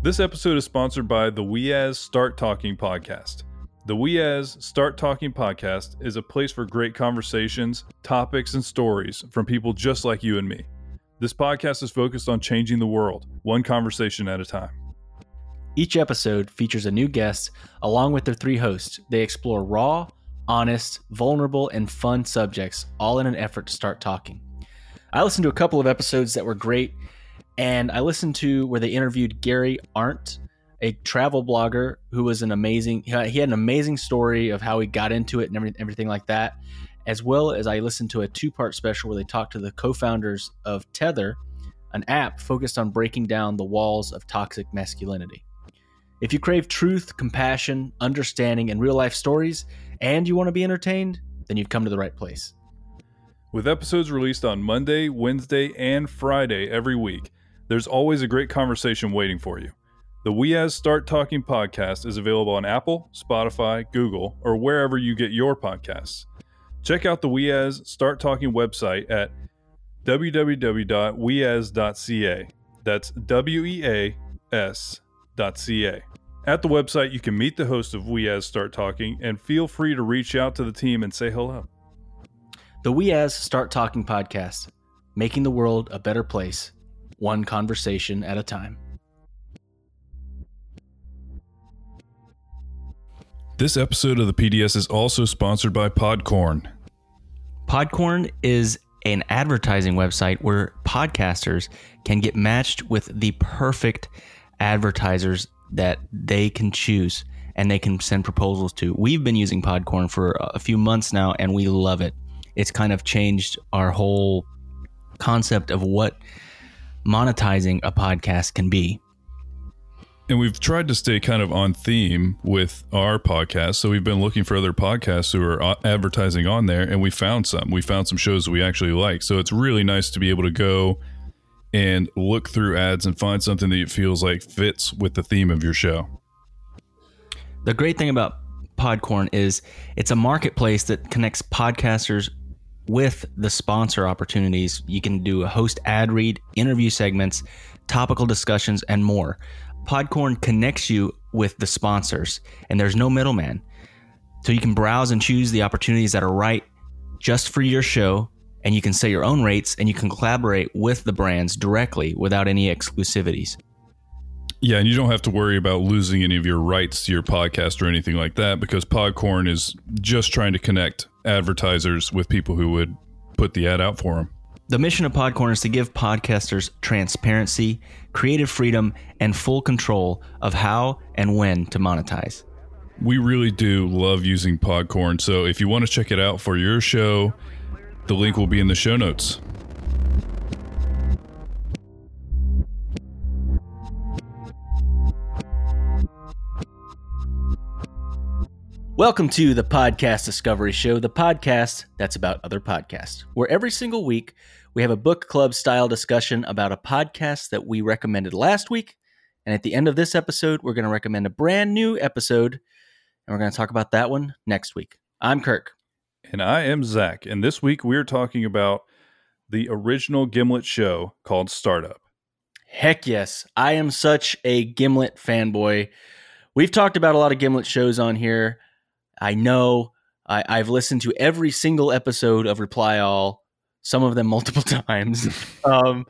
This episode is sponsored by the WeAs Start Talking podcast. The WeAs Start Talking podcast is a place for great conversations, topics, and stories from people just like you and me. This podcast is focused on changing the world, one conversation at a time. Each episode features a new guest along with their three hosts. They explore raw, honest, vulnerable, and fun subjects, all in an effort to start talking. I listened to a couple of episodes that were great and I listened to where they interviewed Gary Arndt, a travel blogger who was an amazing. He had an amazing story of how he got into it and everything like that, as well as I listened to a two-part special where they talked to the co-founders of Tether, an app focused on breaking down the walls of toxic masculinity. If you crave truth, compassion, understanding, and real-life stories, and you want to be entertained, then you've come to the right place. With episodes released on Monday, Wednesday, and Friday every week there's always a great conversation waiting for you. The WeAs Start Talking podcast is available on Apple, Spotify, Google, or wherever you get your podcasts. Check out the WeAs Start Talking website at www.weas.ca. That's W E A S.ca. At the website, you can meet the host of WeAs Start Talking and feel free to reach out to the team and say hello. The WeAs Start Talking podcast, making the world a better place one conversation at a time. This episode of the PDS is also sponsored by Podcorn. Podcorn is an advertising website where podcasters can get matched with the perfect advertisers that they can choose and they can send proposals to. We've been using Podcorn for a few months now and we love it. It's kind of changed our whole concept of what monetizing a podcast can be. And we've tried to stay kind of on theme with our podcast. So we've been looking for other podcasts who are uh, advertising on there, and we found some. We found some shows that we actually like. So it's really nice to be able to go and look through ads and find something that it feels like fits with the theme of your show. The great thing about Podcorn is it's a marketplace that connects podcasters with the sponsor opportunities, you can do a host ad read, interview segments, topical discussions, and more. Podcorn connects you with the sponsors, and there's no middleman. So you can browse and choose the opportunities that are right just for your show, and you can set your own rates and you can collaborate with the brands directly without any exclusivities. Yeah, and you don't have to worry about losing any of your rights to your podcast or anything like that because Podcorn is just trying to connect advertisers with people who would put the ad out for them. The mission of Podcorn is to give podcasters transparency, creative freedom, and full control of how and when to monetize. We really do love using Podcorn, so if you want to check it out for your show, the link will be in the show notes. Welcome to the Podcast Discovery Show, the podcast that's about other podcasts, where every single week we have a book club style discussion about a podcast that we recommended last week. And at the end of this episode, we're going to recommend a brand new episode, and we're going to talk about that one next week. I'm Kirk. And I am Zach. And this week we're talking about the original Gimlet show called Startup. Heck yes. I am such a Gimlet fanboy. We've talked about a lot of Gimlet shows on here. I know I, have listened to every single episode of Reply All, some of them multiple times. um,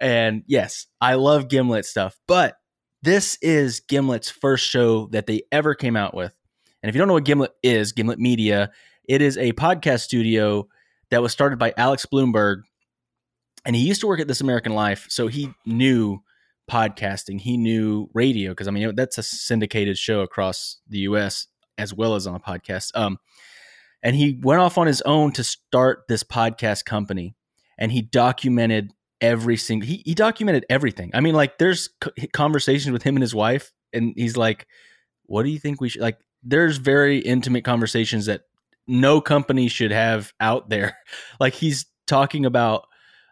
and yes, I love Gimlet stuff, but this is Gimlet's first show that they ever came out with. And if you don't know what Gimlet is, Gimlet Media, it is a podcast studio that was started by Alex Blumberg. And he used to work at This American Life, so he knew podcasting, he knew radio, because I mean, that's a syndicated show across the US as well as on a podcast. Um, and he went off on his own to start this podcast company, and he documented every single. He, he documented everything. I mean, like there's conversations with him and his wife, and he's like, "What do you think we should like?" There's very intimate conversations that no company should have out there. like he's talking about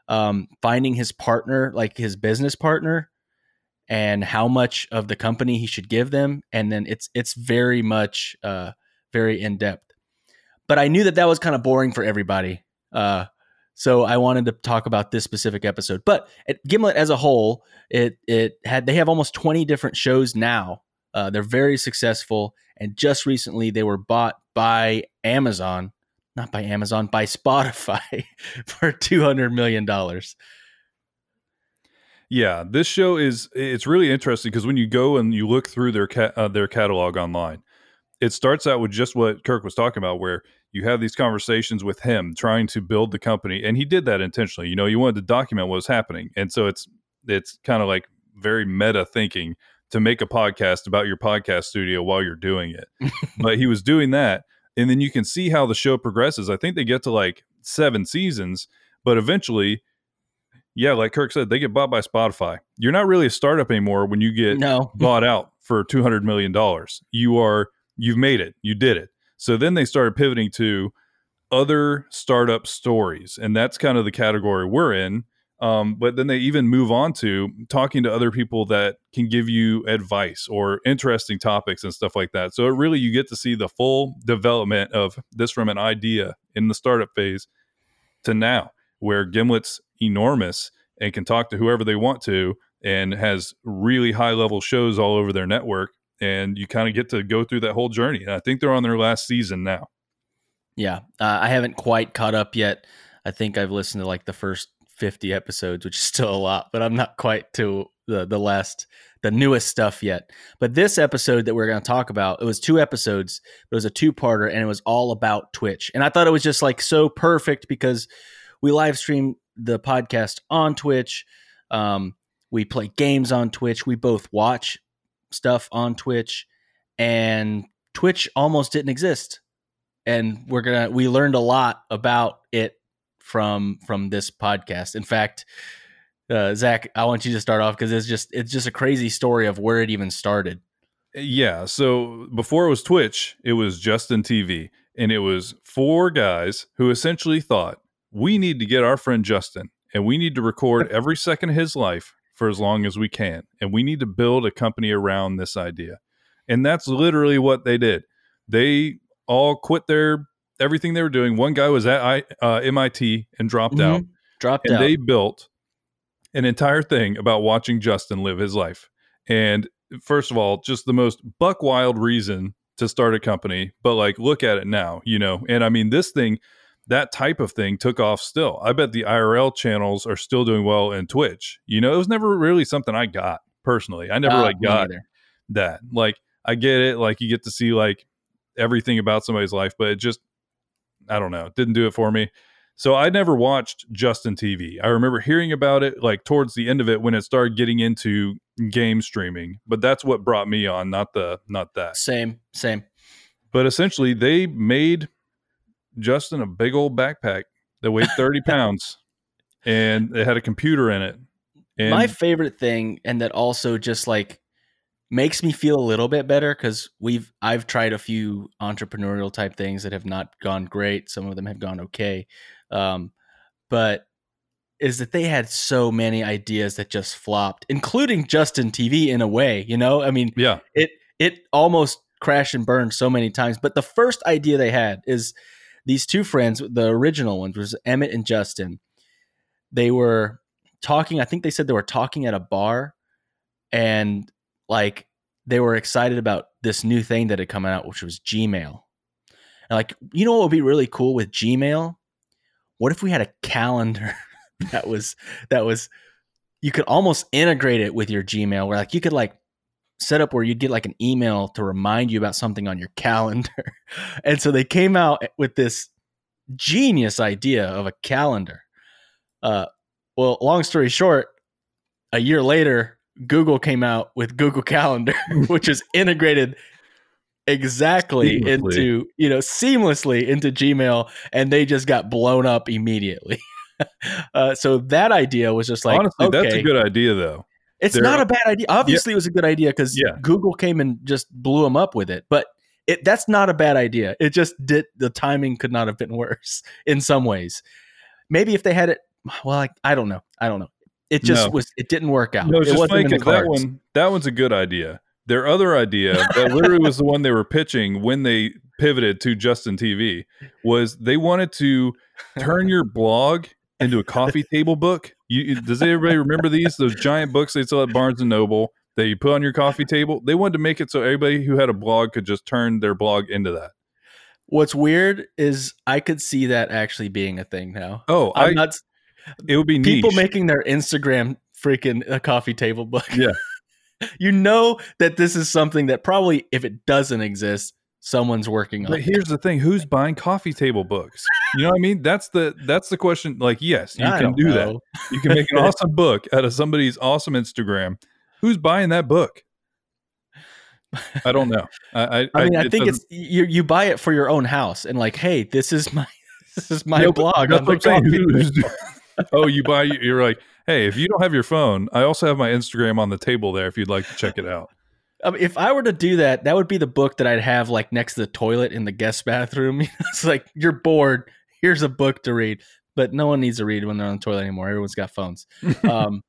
um, finding his partner, like his business partner, and how much of the company he should give them and then it's it's very much uh very in depth but i knew that that was kind of boring for everybody uh So I wanted to talk about this specific episode. But Gimlet as a whole, it it had they have almost 20 different shows now. Uh, they're very successful, and just recently they were bought by Amazon, not by Amazon, by Spotify for 200 million dollars. Yeah, this show is it's really interesting because when you go and you look through their ca- uh, their catalog online, it starts out with just what Kirk was talking about, where you have these conversations with him trying to build the company, and he did that intentionally. You know, you wanted to document what was happening, and so it's it's kind of like very meta thinking to make a podcast about your podcast studio while you're doing it. but he was doing that, and then you can see how the show progresses. I think they get to like seven seasons, but eventually yeah, like Kirk said, they get bought by Spotify. You're not really a startup anymore when you get No. bought out for two hundred million dollars. You are you've made it. You did it. So then they started pivoting to other startup stories, and that's kind of the category we're in. Um, but then they even move on to talking to other people that can give you advice or interesting topics and stuff like that. So it really you get to see the full development of this from an idea in the startup phase to now, where Gimlet's enormous and can talk to whoever they want to and has really high level shows all over their network and you kind of get to go through that whole journey and i think they're on their last season now Yeah, uh, I haven't quite caught up yet. I think I've listened to like the first 50 episodes, which is still a lot, but I'm not quite to the the last the newest stuff yet. But this episode that we're going to talk about, it was two episodes. It was a two-parter and it was all about Twitch. And I thought it was just like so perfect because we live stream the podcast on Twitch. Um, we play games on Twitch. We both watch stuff on Twitch and Twitch almost didn't exist and we're gonna we learned a lot about it from from this podcast in fact uh, zach i want you to start off because it's just it's just a crazy story of where it even started yeah so before it was twitch it was justin tv and it was four guys who essentially thought we need to get our friend justin and we need to record every second of his life for as long as we can and we need to build a company around this idea and that's literally what they did they all quit their everything they were doing. One guy was at I, uh, MIT and dropped Mhm. out, dropped and out they built an entire thing about watching Justin live his life. And first of all, just the most buck wild reason to start a company, but like look at it now, you know. And I mean, this thing, that type of thing took off still. I bet the IRL channels are still doing well in Twitch. You know, it was never really something I got personally. I never Uh, like got that. Like I get it, like you get to see like everything about somebody's life, but it just I don't know, it didn't do it for me. So I never watched Justin TV. I remember hearing about it like towards the end of it when it started getting into game streaming, but that's what brought me on, not the not that. same same But essentially they made Justin a big old backpack that weighed 30 pounds and it had a computer in it. And my favorite thing and that also just like makes me feel a little bit better because we've i've tried a few entrepreneurial type things that have not gone great. Some of them have gone okay. Um, but is that they had so many ideas that just flopped including justin tv in a way you know? I mean yeah, it it almost crashed and burned so many times. But the first idea they had is these two friends the original ones was emmett and justin. They were talking i think they said they were talking at a bar and like they were excited about this new thing that had come out which was gmail. And like you know what would be really cool with gmail? What if we had a calendar that was that was you could almost integrate it with your gmail where like you could like set up where you'd get like an email to remind you about something on your calendar and so they came out with this genius idea of a calendar uh well long story short a year later google came out with google calendar which is integrated exactly Seamlessly. into you know seamlessly into gmail and they just got blown up immediately uh, so that idea was just like honestly, okay, that's a good idea though. It's There not a bad idea. Obviously, it was a good idea because Yeah. Google came and just blew them up with it. But it that's not a bad idea. It just did the timing could not have been worse in some ways. Maybe if they had it, well, I, I don't know. I don't know. It just No. was. It didn't work out. No, it's it just wasn't funny in the 'cause that one that one's a good idea. Their other idea that literally was the one they were pitching when they pivoted to Justin TV was they wanted to turn your blog into a coffee table book. You does everybody remember these? Those giant books they sell at Barnes and Noble that you put on your coffee table. They wanted to make it so everybody who had a blog could just turn their blog into that. What's weird is I could see that actually being a thing now. Oh, I'm I, not it would be people niche. making their Instagram freaking a coffee table book. Yeah. you know that this is something that probably if it doesn't exist, someone's working on. But it. here's the thing: who's buying coffee table books? You know what I mean? That's the that's the question. Like, yes, you I can do that. You can make an awesome book out of somebody's awesome Instagram. Who's buying that book? I don't know. I, I, I mean, I, it think it's you. You buy it for your own house, and like, hey, this is my this is my No, blog. that's on what the I'm oh, saying. Who's- oh, you buy. You're like, hey, if you don't have your phone, I also have my Instagram on the table there. If you'd like to check it out. I mean, if I were to do that, that would be the book that I'd have like next to the toilet in the guest bathroom. it's like you're bored. Here's a book to read, but no one needs to read when they're on the toilet anymore. Everyone's got phones. um,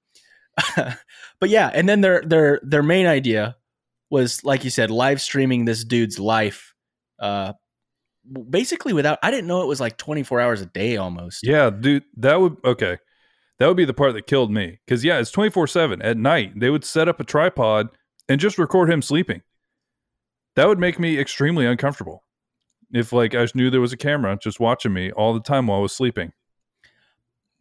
but yeah, and then their their their main idea was, like you said, live streaming this dude's life. Uh, basically, without I didn't know it was like 24 hours a day almost. Yeah, dude, that would okay. That would be the part that killed me because yeah, it's twenty four seven at night. They would set up a tripod and just record him sleeping. That would make me extremely uncomfortable. If like I knew there was a camera just watching me all the time while I was sleeping.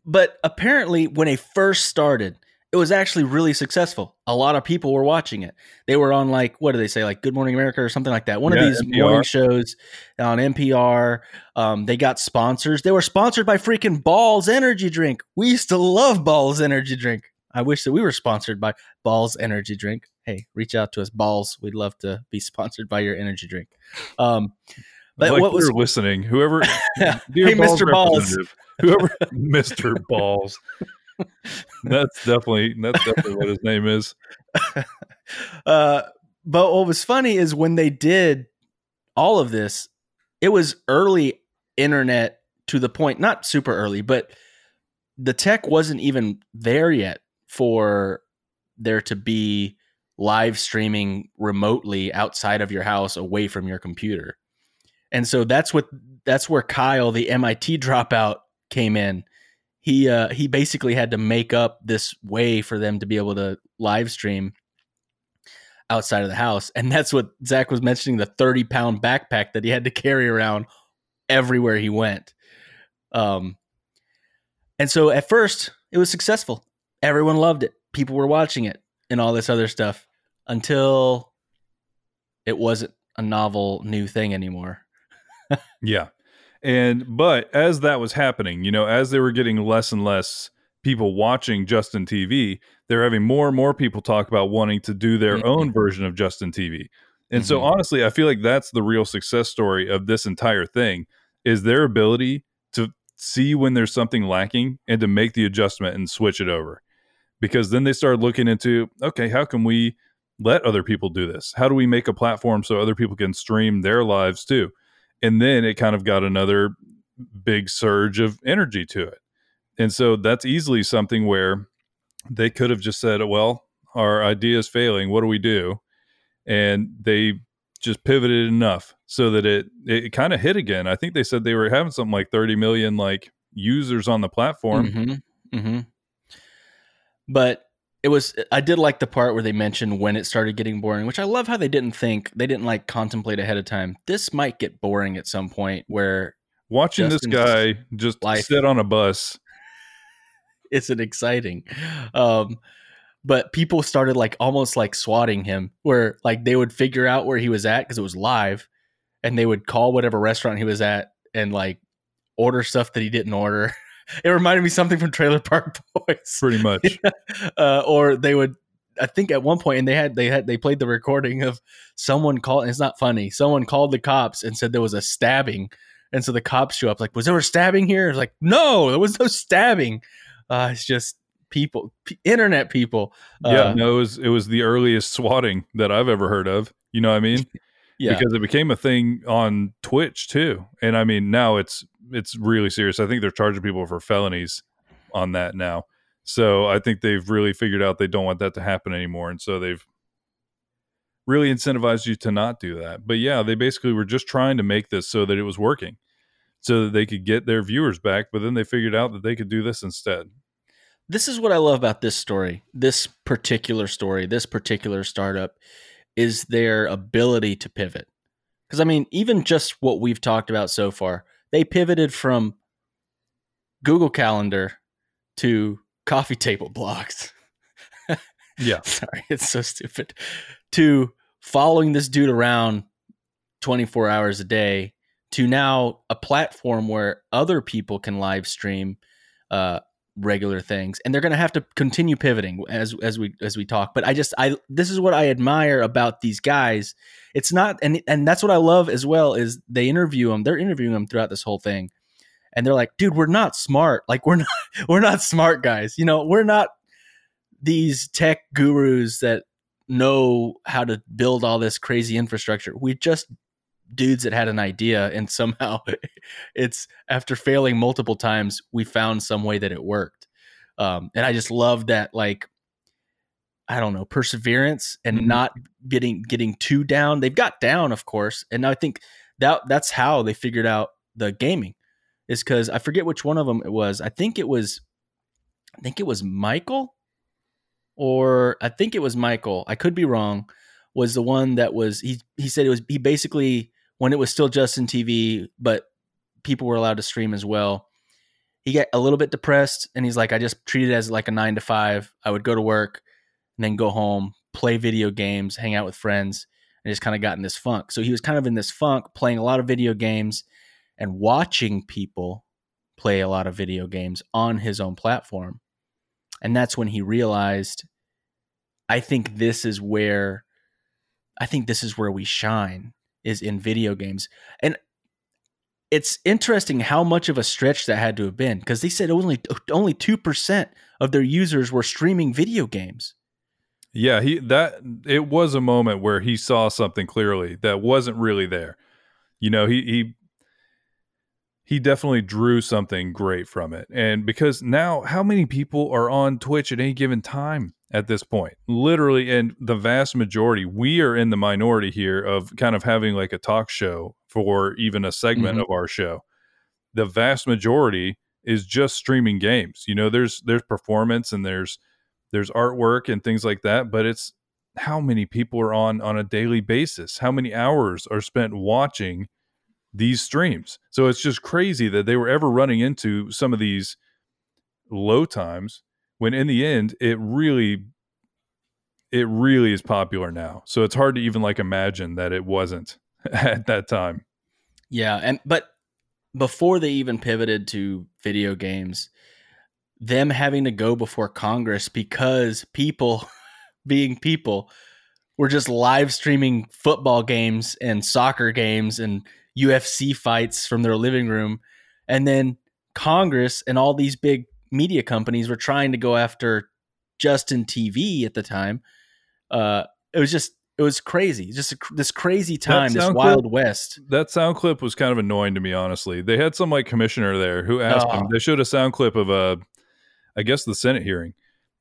But apparently, when they first started, it was actually really successful. A lot of people were watching it. They were on like what do they say, like Good Morning America or something like that. One Yeah, of these NPR. morning shows on NPR. Um, they got sponsors. They were sponsored by freaking Bawls Energy Drink. We used to love Bawls Energy Drink. I wish that we were sponsored by Bawls Energy Drink. Hey, reach out to us, Bawls. We'd love to be sponsored by your energy drink. Um, but like what was listening, whoever, hey, dear Mr. Bawls? whoever, Mister Bawls. That's definitely that's definitely what his name is. uh, but what was funny is when they did all of this, it was early internet to the point, not super early, but the tech wasn't even there yet for there to be live streaming remotely outside of your house away from your computer. And so that's what that's where Kyle, the MIT dropout, came in. He uh, he basically had to make up this way for them to be able to live stream outside of the house. And that's what Zach was mentioning the 30 pound backpack that he had to carry around everywhere he went. Um, and so at first it was successful. Everyone loved it. People were watching it and all this other stuff until it wasn't a novel new thing anymore. Yeah. And but as that was happening, you know, as they were getting less and less people watching Justin TV, they're having more and more people talk about wanting to do their Mhm. own version of Justin TV. And so Mhm. honestly, I feel like that's the real success story of this entire thing is their ability to see when there's something lacking and to make the adjustment and switch it over. Because then they started looking into, okay, how can we let other people do this? How do we make a platform so other people can stream their lives too? and then it kind of got another big surge of energy to it. And so that's easily something where they could have just said, well, our idea is failing. What do we do? And they just pivoted enough so that it it kind of hit again. I think they said they were having something like 30 million like users on the platform. Mm-hmm. Mm-hmm. But it was I did like the part where they mentioned when it started getting boring, which I love how they didn't think they didn't like contemplate ahead of time. This might get boring at some point where Watching Justin's this guy just life. sit on a bus. isn't exciting. Um but people started like almost like swatting him where like they would figure out where he was at because it was live and they would call whatever restaurant he was at and like order stuff that he didn't order. It reminded me something from Trailer Park Boys. Pretty much. uh, or they would I think at one point and they had they had they played the recording of someone called it's not funny. Someone called the cops and said there was a stabbing. And so the cops show up like, was there a stabbing here? It's like, no, there was no stabbing. Uh, it's just people, p- internet people. yeah, Uh, no, it was it was the earliest swatting that I've ever heard of. You know what I mean? yeah. because it became a thing on Twitch too. And I mean, now it's it's really serious. I think they're charging people for felonies on that now. So I think they've really figured out they don't want that to happen anymore, and so they've really incentivized you to not do that. But yeah, they basically were just trying to make this so that it was working. so that they could get their viewers back. But then they figured out that they could do this instead. This is what I love about this story. This particular story, this particular startup is their ability to pivot. Because I mean, even just what we've talked about so far, they pivoted from Google Calendar to coffee table blocks. Yeah. Sorry, it's so stupid. To following this dude around 24 hours a day to now a platform where other people can live stream uh, regular things and they're going to have to continue pivoting as as we as we talk but i just i this is what i admire about these guys. It's not and and that's what i love as well is they interview them they're interviewing them throughout this whole thing and they're like dude we're not smart like we're not we're not smart guys you know we're not these tech gurus that know how to build all this crazy infrastructure. We just dudes that had an idea and somehow it's after failing multiple times we found some way that it worked. Um, and i just love that like i don't know perseverance and Mhm. not getting getting too down. They've got down of course and i think that that's how they figured out the gaming is because i forget which one of them it was. I think it was i think it was michael? Or i think it was michael i could be wrong was the one that was he he said it was he basically when it was still Justin TV, but people were allowed to stream as well. He got a little bit depressed and he's like, I just treated it as like a nine to five. I would go to work and then go home, play video games, hang out with friends, and just kind of got in this funk. So he was kind of in this funk, playing a lot of video games and watching people play a lot of video games on his own platform. And that's when he realized, I think this is where I think this is where we shine is in video games. And it's interesting how much of a stretch that had to have been because they said only only 2% of their users were streaming video games. Yeah, he that it was a moment where he saw something clearly that wasn't really there. You know, he he he definitely drew something great from it. And because now how many people are on Twitch at any given time at this point? Literally and the vast majority, we are in the minority here of kind of having like a talk show for even a segment Mhm. of our show. The vast majority is just streaming games. You know, there's there's performance and there's there's artwork and things like that, but it's how many people are on on a daily basis? How many hours are spent watching these streams? So it's just crazy that they were ever running into some of these low times when in the end it really it really is popular now. So it's hard to even like imagine that it wasn't at that time. Yeah, and but before they even pivoted to video games, them having to go before Congress because people being people were just live streaming football games and soccer games and UFC fights from their living room and then Congress and all these big media companies were trying to go after Justin TV at the time. Uh it was just it was crazy. Just a, this crazy time, this sound wild west. That sound clip was kind of annoying to me, honestly. They had some like commissioner there who asked Oh. him. They showed a sound clip of a, I guess the Senate hearing,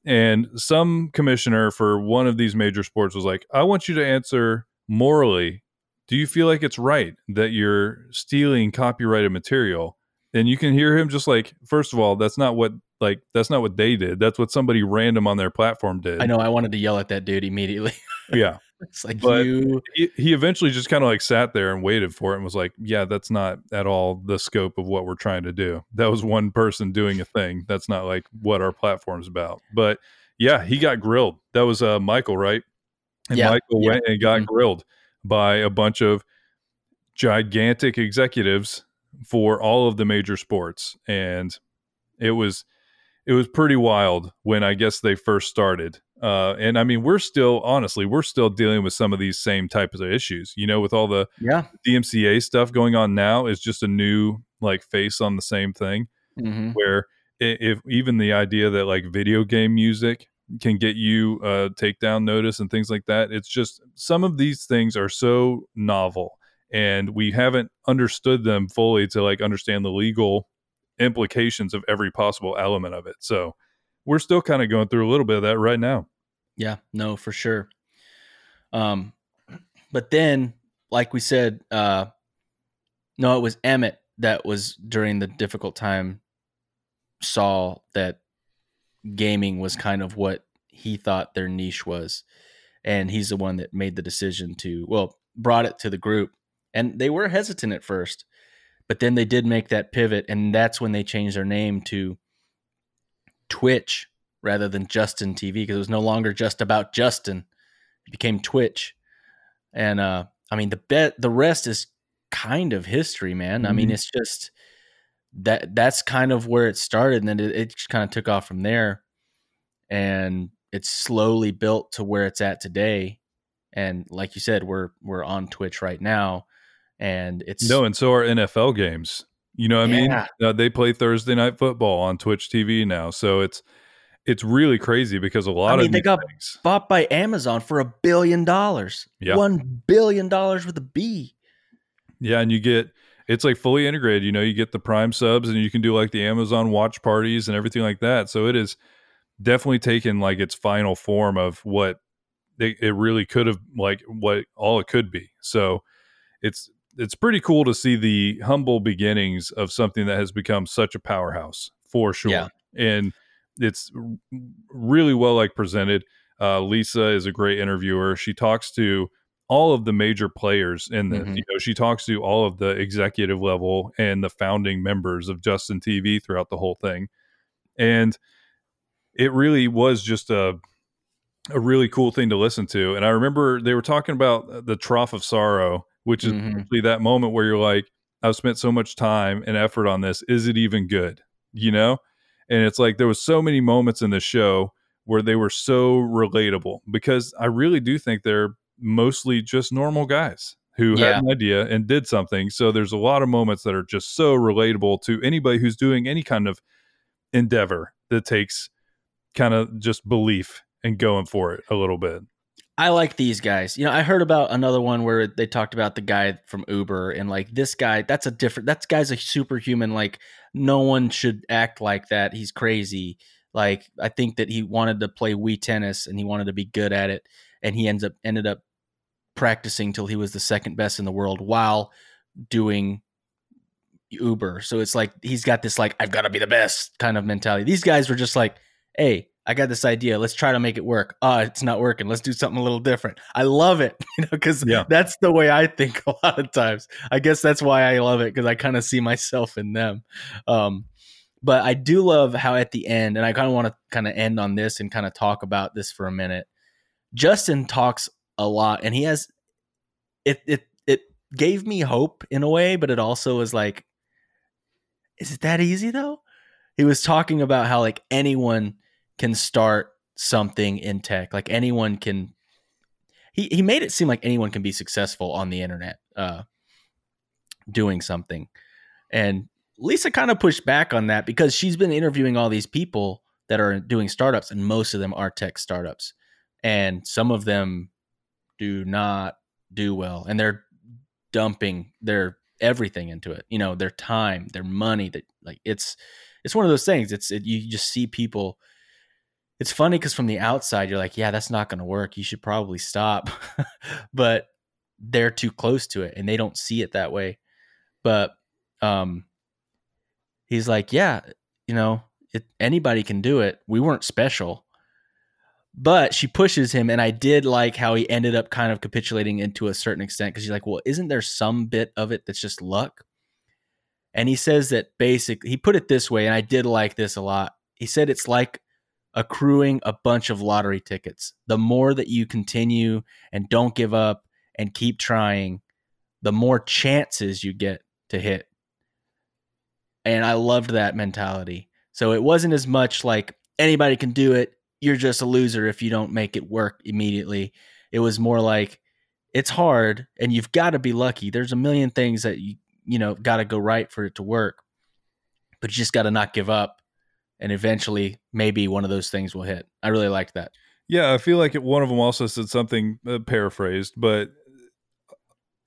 and some commissioner for one of these major sports was like, "I want you to answer morally. Do you feel like it's right that you're stealing copyrighted material?" And you can hear him just like, first of all, that's not what like that's not what they did. That's what somebody random on their platform did. I know I wanted to yell at that dude immediately. Yeah. it's like But- you he, he eventually just kind of like sat there and waited for it and was like, yeah, that's not at all the scope of what we're trying to do. That was one person doing a thing. That's not like what our platform's about. But yeah, he got grilled. That was uh, Michael, right? And Yeah, Michael yeah. went and got Mhm. grilled by a bunch of gigantic executives for all of the major sports. And it was it was pretty wild when I guess they first started. Uh, and I mean, we're still honestly, we're still dealing with some of these same types of issues. You know, with all the yeah. DMCA stuff going on now, is just a new like face on the same thing. hmm Where if even the idea that like video game music can get you a takedown notice and things like that, it's just some of these things are so novel, and we haven't understood them fully to like understand the legal implications of every possible element of it. So we're still kind of going through a little bit of that right now. Yeah, no, for sure. Um, but then, like we said, uh, no, it was Emmett that was during the difficult time saw that gaming was kind of what he thought their niche was and he's the one that made the decision to well brought it to the group and they were hesitant at first but then they did make that pivot and that's when they changed their name to twitch rather than justin tv because it was no longer just about justin. It became twitch. And uh i mean the bet the rest is kind of history man. Mm-hmm. i mean mm-hmm. it's just that that's kind of where it started and then it, it just kind of took off from there. And it's slowly built to where it's at today. And like you said we're we're on twitch right now and it's no and so are nfl games you know what yeah. i mean uh, they play thursday night football on twitch tv now so it's it's really crazy because a lot I mean, of they got things, bought by amazon for a billion dollars yeah. one billion dollars with a b yeah and you get it's like fully integrated you know you get the prime subs and you can do like the amazon watch parties and everything like that so it is definitely taken like its final form of what it, it really could have like what all it could be. So it's it's pretty cool to see the humble beginnings of something that has become such a powerhouse for sure. Yeah. And it's really well like presented. Uh, Lisa is a great interviewer. She talks to all of the major players in this. Mm-hmm. You know, she talks to all of the executive level and the founding members of Justin TV throughout the whole thing. And it really was just a a really cool thing to listen to. And I remember they were talking about the trough of sorrow, which is mm-hmm. that moment where you're like, I've spent so much time and effort on this. Is it even good? You know? And it's like there was so many moments in the show where they were so relatable because I really do think they're mostly just normal guys who yeah. had an idea and did something. So there's a lot of moments that are just so relatable to anybody who's doing any kind of endeavor that takes kind of just belief and going for it a little bit. I like these guys. You know, I heard about another one where they talked about the guy from Uber and like this guy, that's a different that guy's a superhuman like no one should act like that. He's crazy. Like I think that he wanted to play Wii tennis and he wanted to be good at it and he ends up ended up practicing till he was the second best in the world while doing Uber. So it's like he's got this like I've got to be the best kind of mentality. These guys were just like hey, I got this idea. Let's try to make it work. Oh, it's not working. Let's do something a little different. I love it, you know, because yeah. that's the way I think a lot of times. I guess that's why I love it because I kind of see myself in them. Um, but I do love how at the end, and I kind of want to kind of end on this and kind of talk about this for a minute. Justin talks a lot, and he has it. It it gave me hope in a way, but it also was like, is it that easy though? He was talking about how like anyone can start something in tech. Like anyone can. He he made it seem like anyone can be successful on the internet, uh, doing something, and Lisa kind of pushed back on that because she's been interviewing all these people that are doing startups, and most of them are tech startups, and some of them do not do well, and they're dumping their everything into it. You know, their time, their money. That like it's it's one of those things. It's it, you just see people it's funny because from the outside you're like yeah that's not going to work. You should probably stop. But they're too close to it and they don't see it that way. But um he's like yeah you know it, anybody can do it. We weren't special. But she pushes him and i did like how he ended up kind of capitulating into a certain extent because she's like well isn't there some bit of it that's just luck? And he says that basically he put it this way and i did like this a lot. He said it's like accruing a bunch of lottery tickets. The more that you continue and don't give up and keep trying, the more chances you get to hit. And I loved that mentality. So it wasn't as much like anybody can do it. You're just a loser if you don't make it work immediately. It was more like it's hard and you've got to be lucky. There's a million things that you, you know, got to go right for it to work. But you just got to not give up and eventually maybe one of those things will hit. I really liked that. Yeah, I feel like it, one of them also said something uh, paraphrased, but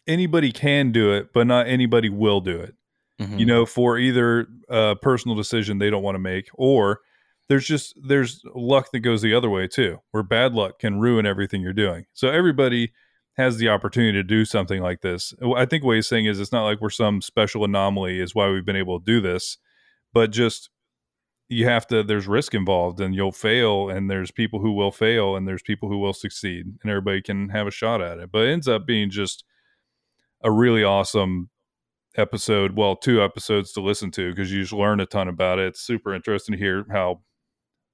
anybody can do it, but not anybody will do it. Mm-hmm. You know, for either a personal decision they don't want to make, or there's just there's luck that goes the other way too, where bad luck can ruin everything you're doing. So everybody has the opportunity to do something like this. I think what he's saying is it's not like we're some special anomaly is why we've been able to do this, but just you have to there's risk involved and you'll fail and there's people who will fail and there's people who will succeed and everybody can have a shot at it. But it ends up being just a really awesome episode, well, two episodes to listen to because you just learn a ton about it. It's super interesting to hear how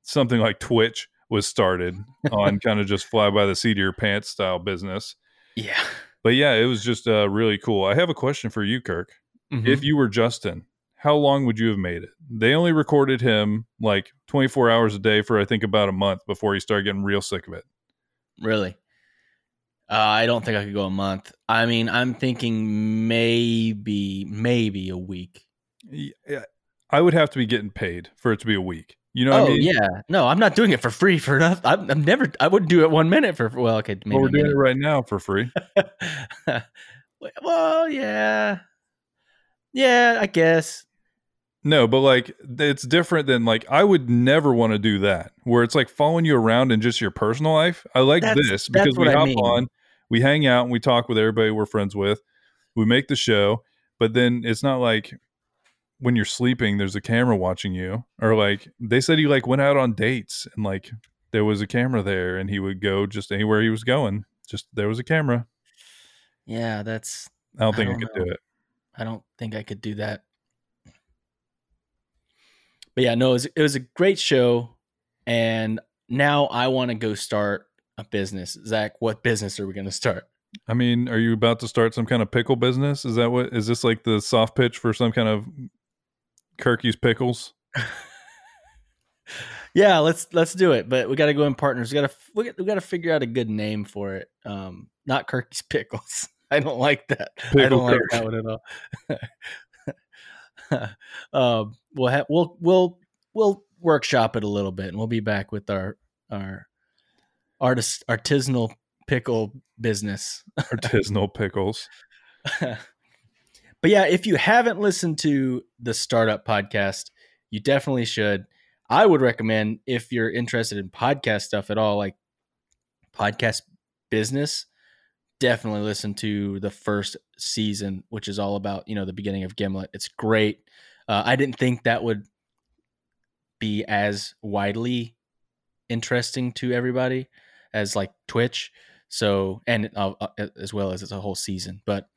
something like Twitch was started on kind of just fly by the seat of your pants style business. Yeah. But yeah, it was just uh, really cool. I have a question for you, Kirk. Mhm. If you were Justin, how long would you have made it? They only recorded him like 24 hours a day for I think about a month before he started getting real sick of it. Really? Uh, I don't think I could go a month. I mean, I'm thinking maybe, maybe a week. Yeah, I would have to be getting paid for it to be a week. You know oh what I mean? yeah, no, I'm not doing it for free for nothing. I'm, I'm never. I wouldn't do it one minute for. Well, okay, maybe well, we're doing it right now for free. well, yeah, yeah, I guess. No, but like it's different than like I would never want to do that where it's like following you around in just your personal life. I like That's- this because we what I hop mean. on, we hang out and we talk with everybody we're friends with. We make the show, but then it's not like when you're sleeping there's a camera watching you or like they said he like went out on dates and like there was a camera there and he would go just anywhere he was going. Just there was a camera. Yeah, that's. I don't think I, don't could know. do it. I don't think I could do that. But yeah, no, it was, it was a great show, and now I want to go start a business. Zach, what business are we going to start? I mean, are you about to start some kind of pickle business? Is that what is this like the soft pitch for some kind of Kirky's pickles? Yeah, let's let's do it. But we got to go in partners. We got to we got to figure out a good name for it. Um, not Kirky's pickles. I don't like that. I don't like that one at all. um, we'll have we'll we'll we'll workshop it a little bit, and we'll be back with our our artist artisanal pickle business. Artisanal pickles. but yeah, if you haven't listened to the startup podcast, you definitely should. I would recommend if you're interested in podcast stuff at all, like podcast business, definitely listen to the first season, which is all about, you know, the beginning of Gimlet. It's great. Uh, I didn't think that would be as widely interesting to everybody as like Twitch. So, and uh, uh, as well as it's a whole season. But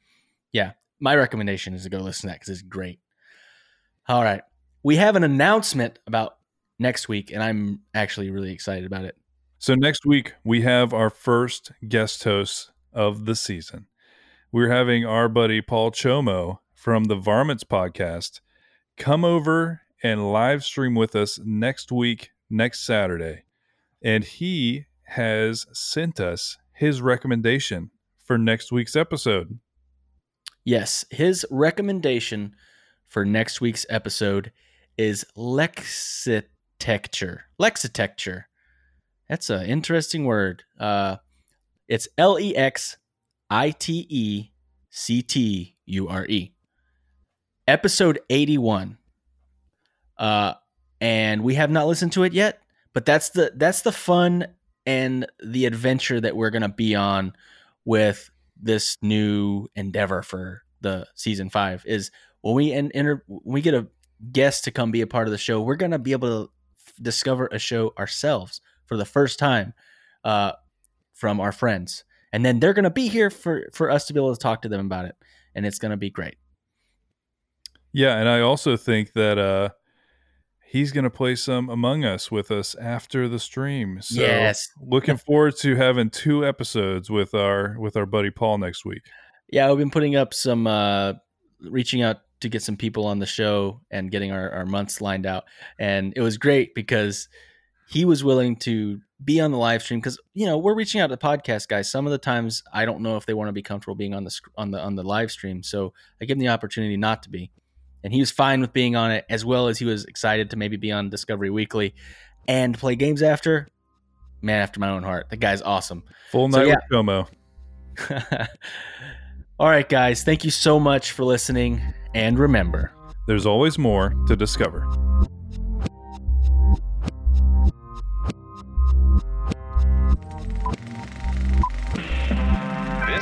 yeah, my recommendation is to go listen to that because it's great. All right. We have an announcement about next week, and I'm actually really excited about it. So next week we have our first guest host of the season. We're having our buddy Paul Chomo from the Varmints podcast come over and live stream with us next week, next Saturday. And he has sent us his recommendation for next week's episode. Yes, his recommendation for next week's episode is lexitecture. Lexitecture. That's an interesting word. Uh, it's L E X I T E C T U R E. Episode 81. Uh, and we have not listened to it yet, but that's the that's the fun and the adventure that we're gonna be on with this new endeavor for the season five is when we en- enter when we get a guest to come be a part of the show we're to be able to f- discover a show ourselves for the first time uh, from our friends. And then they're going to be here for for us to be able to talk to them about it. And it's going to be great. Yeah, and I also think that uh he's going to play some Among Us with us after the stream. So yes. looking forward to having two episodes with our with our buddy Paul next week. yeah we've been putting up some uh reaching out to get some people on the show and getting our, our months lined out. And it was great because he was willing to be on the live stream because you know we're reaching out to podcast guys some of the times i don't know if they want to be comfortable being on the on the on the live stream so i give them the opportunity not to be and he was fine with being on it as well as he was excited to maybe be on discovery weekly and play games after man after my own heart the guy's awesome Full So, night yeah. with Como. All right, guys. Thank you so much for listening. And remember, There's always more to discover.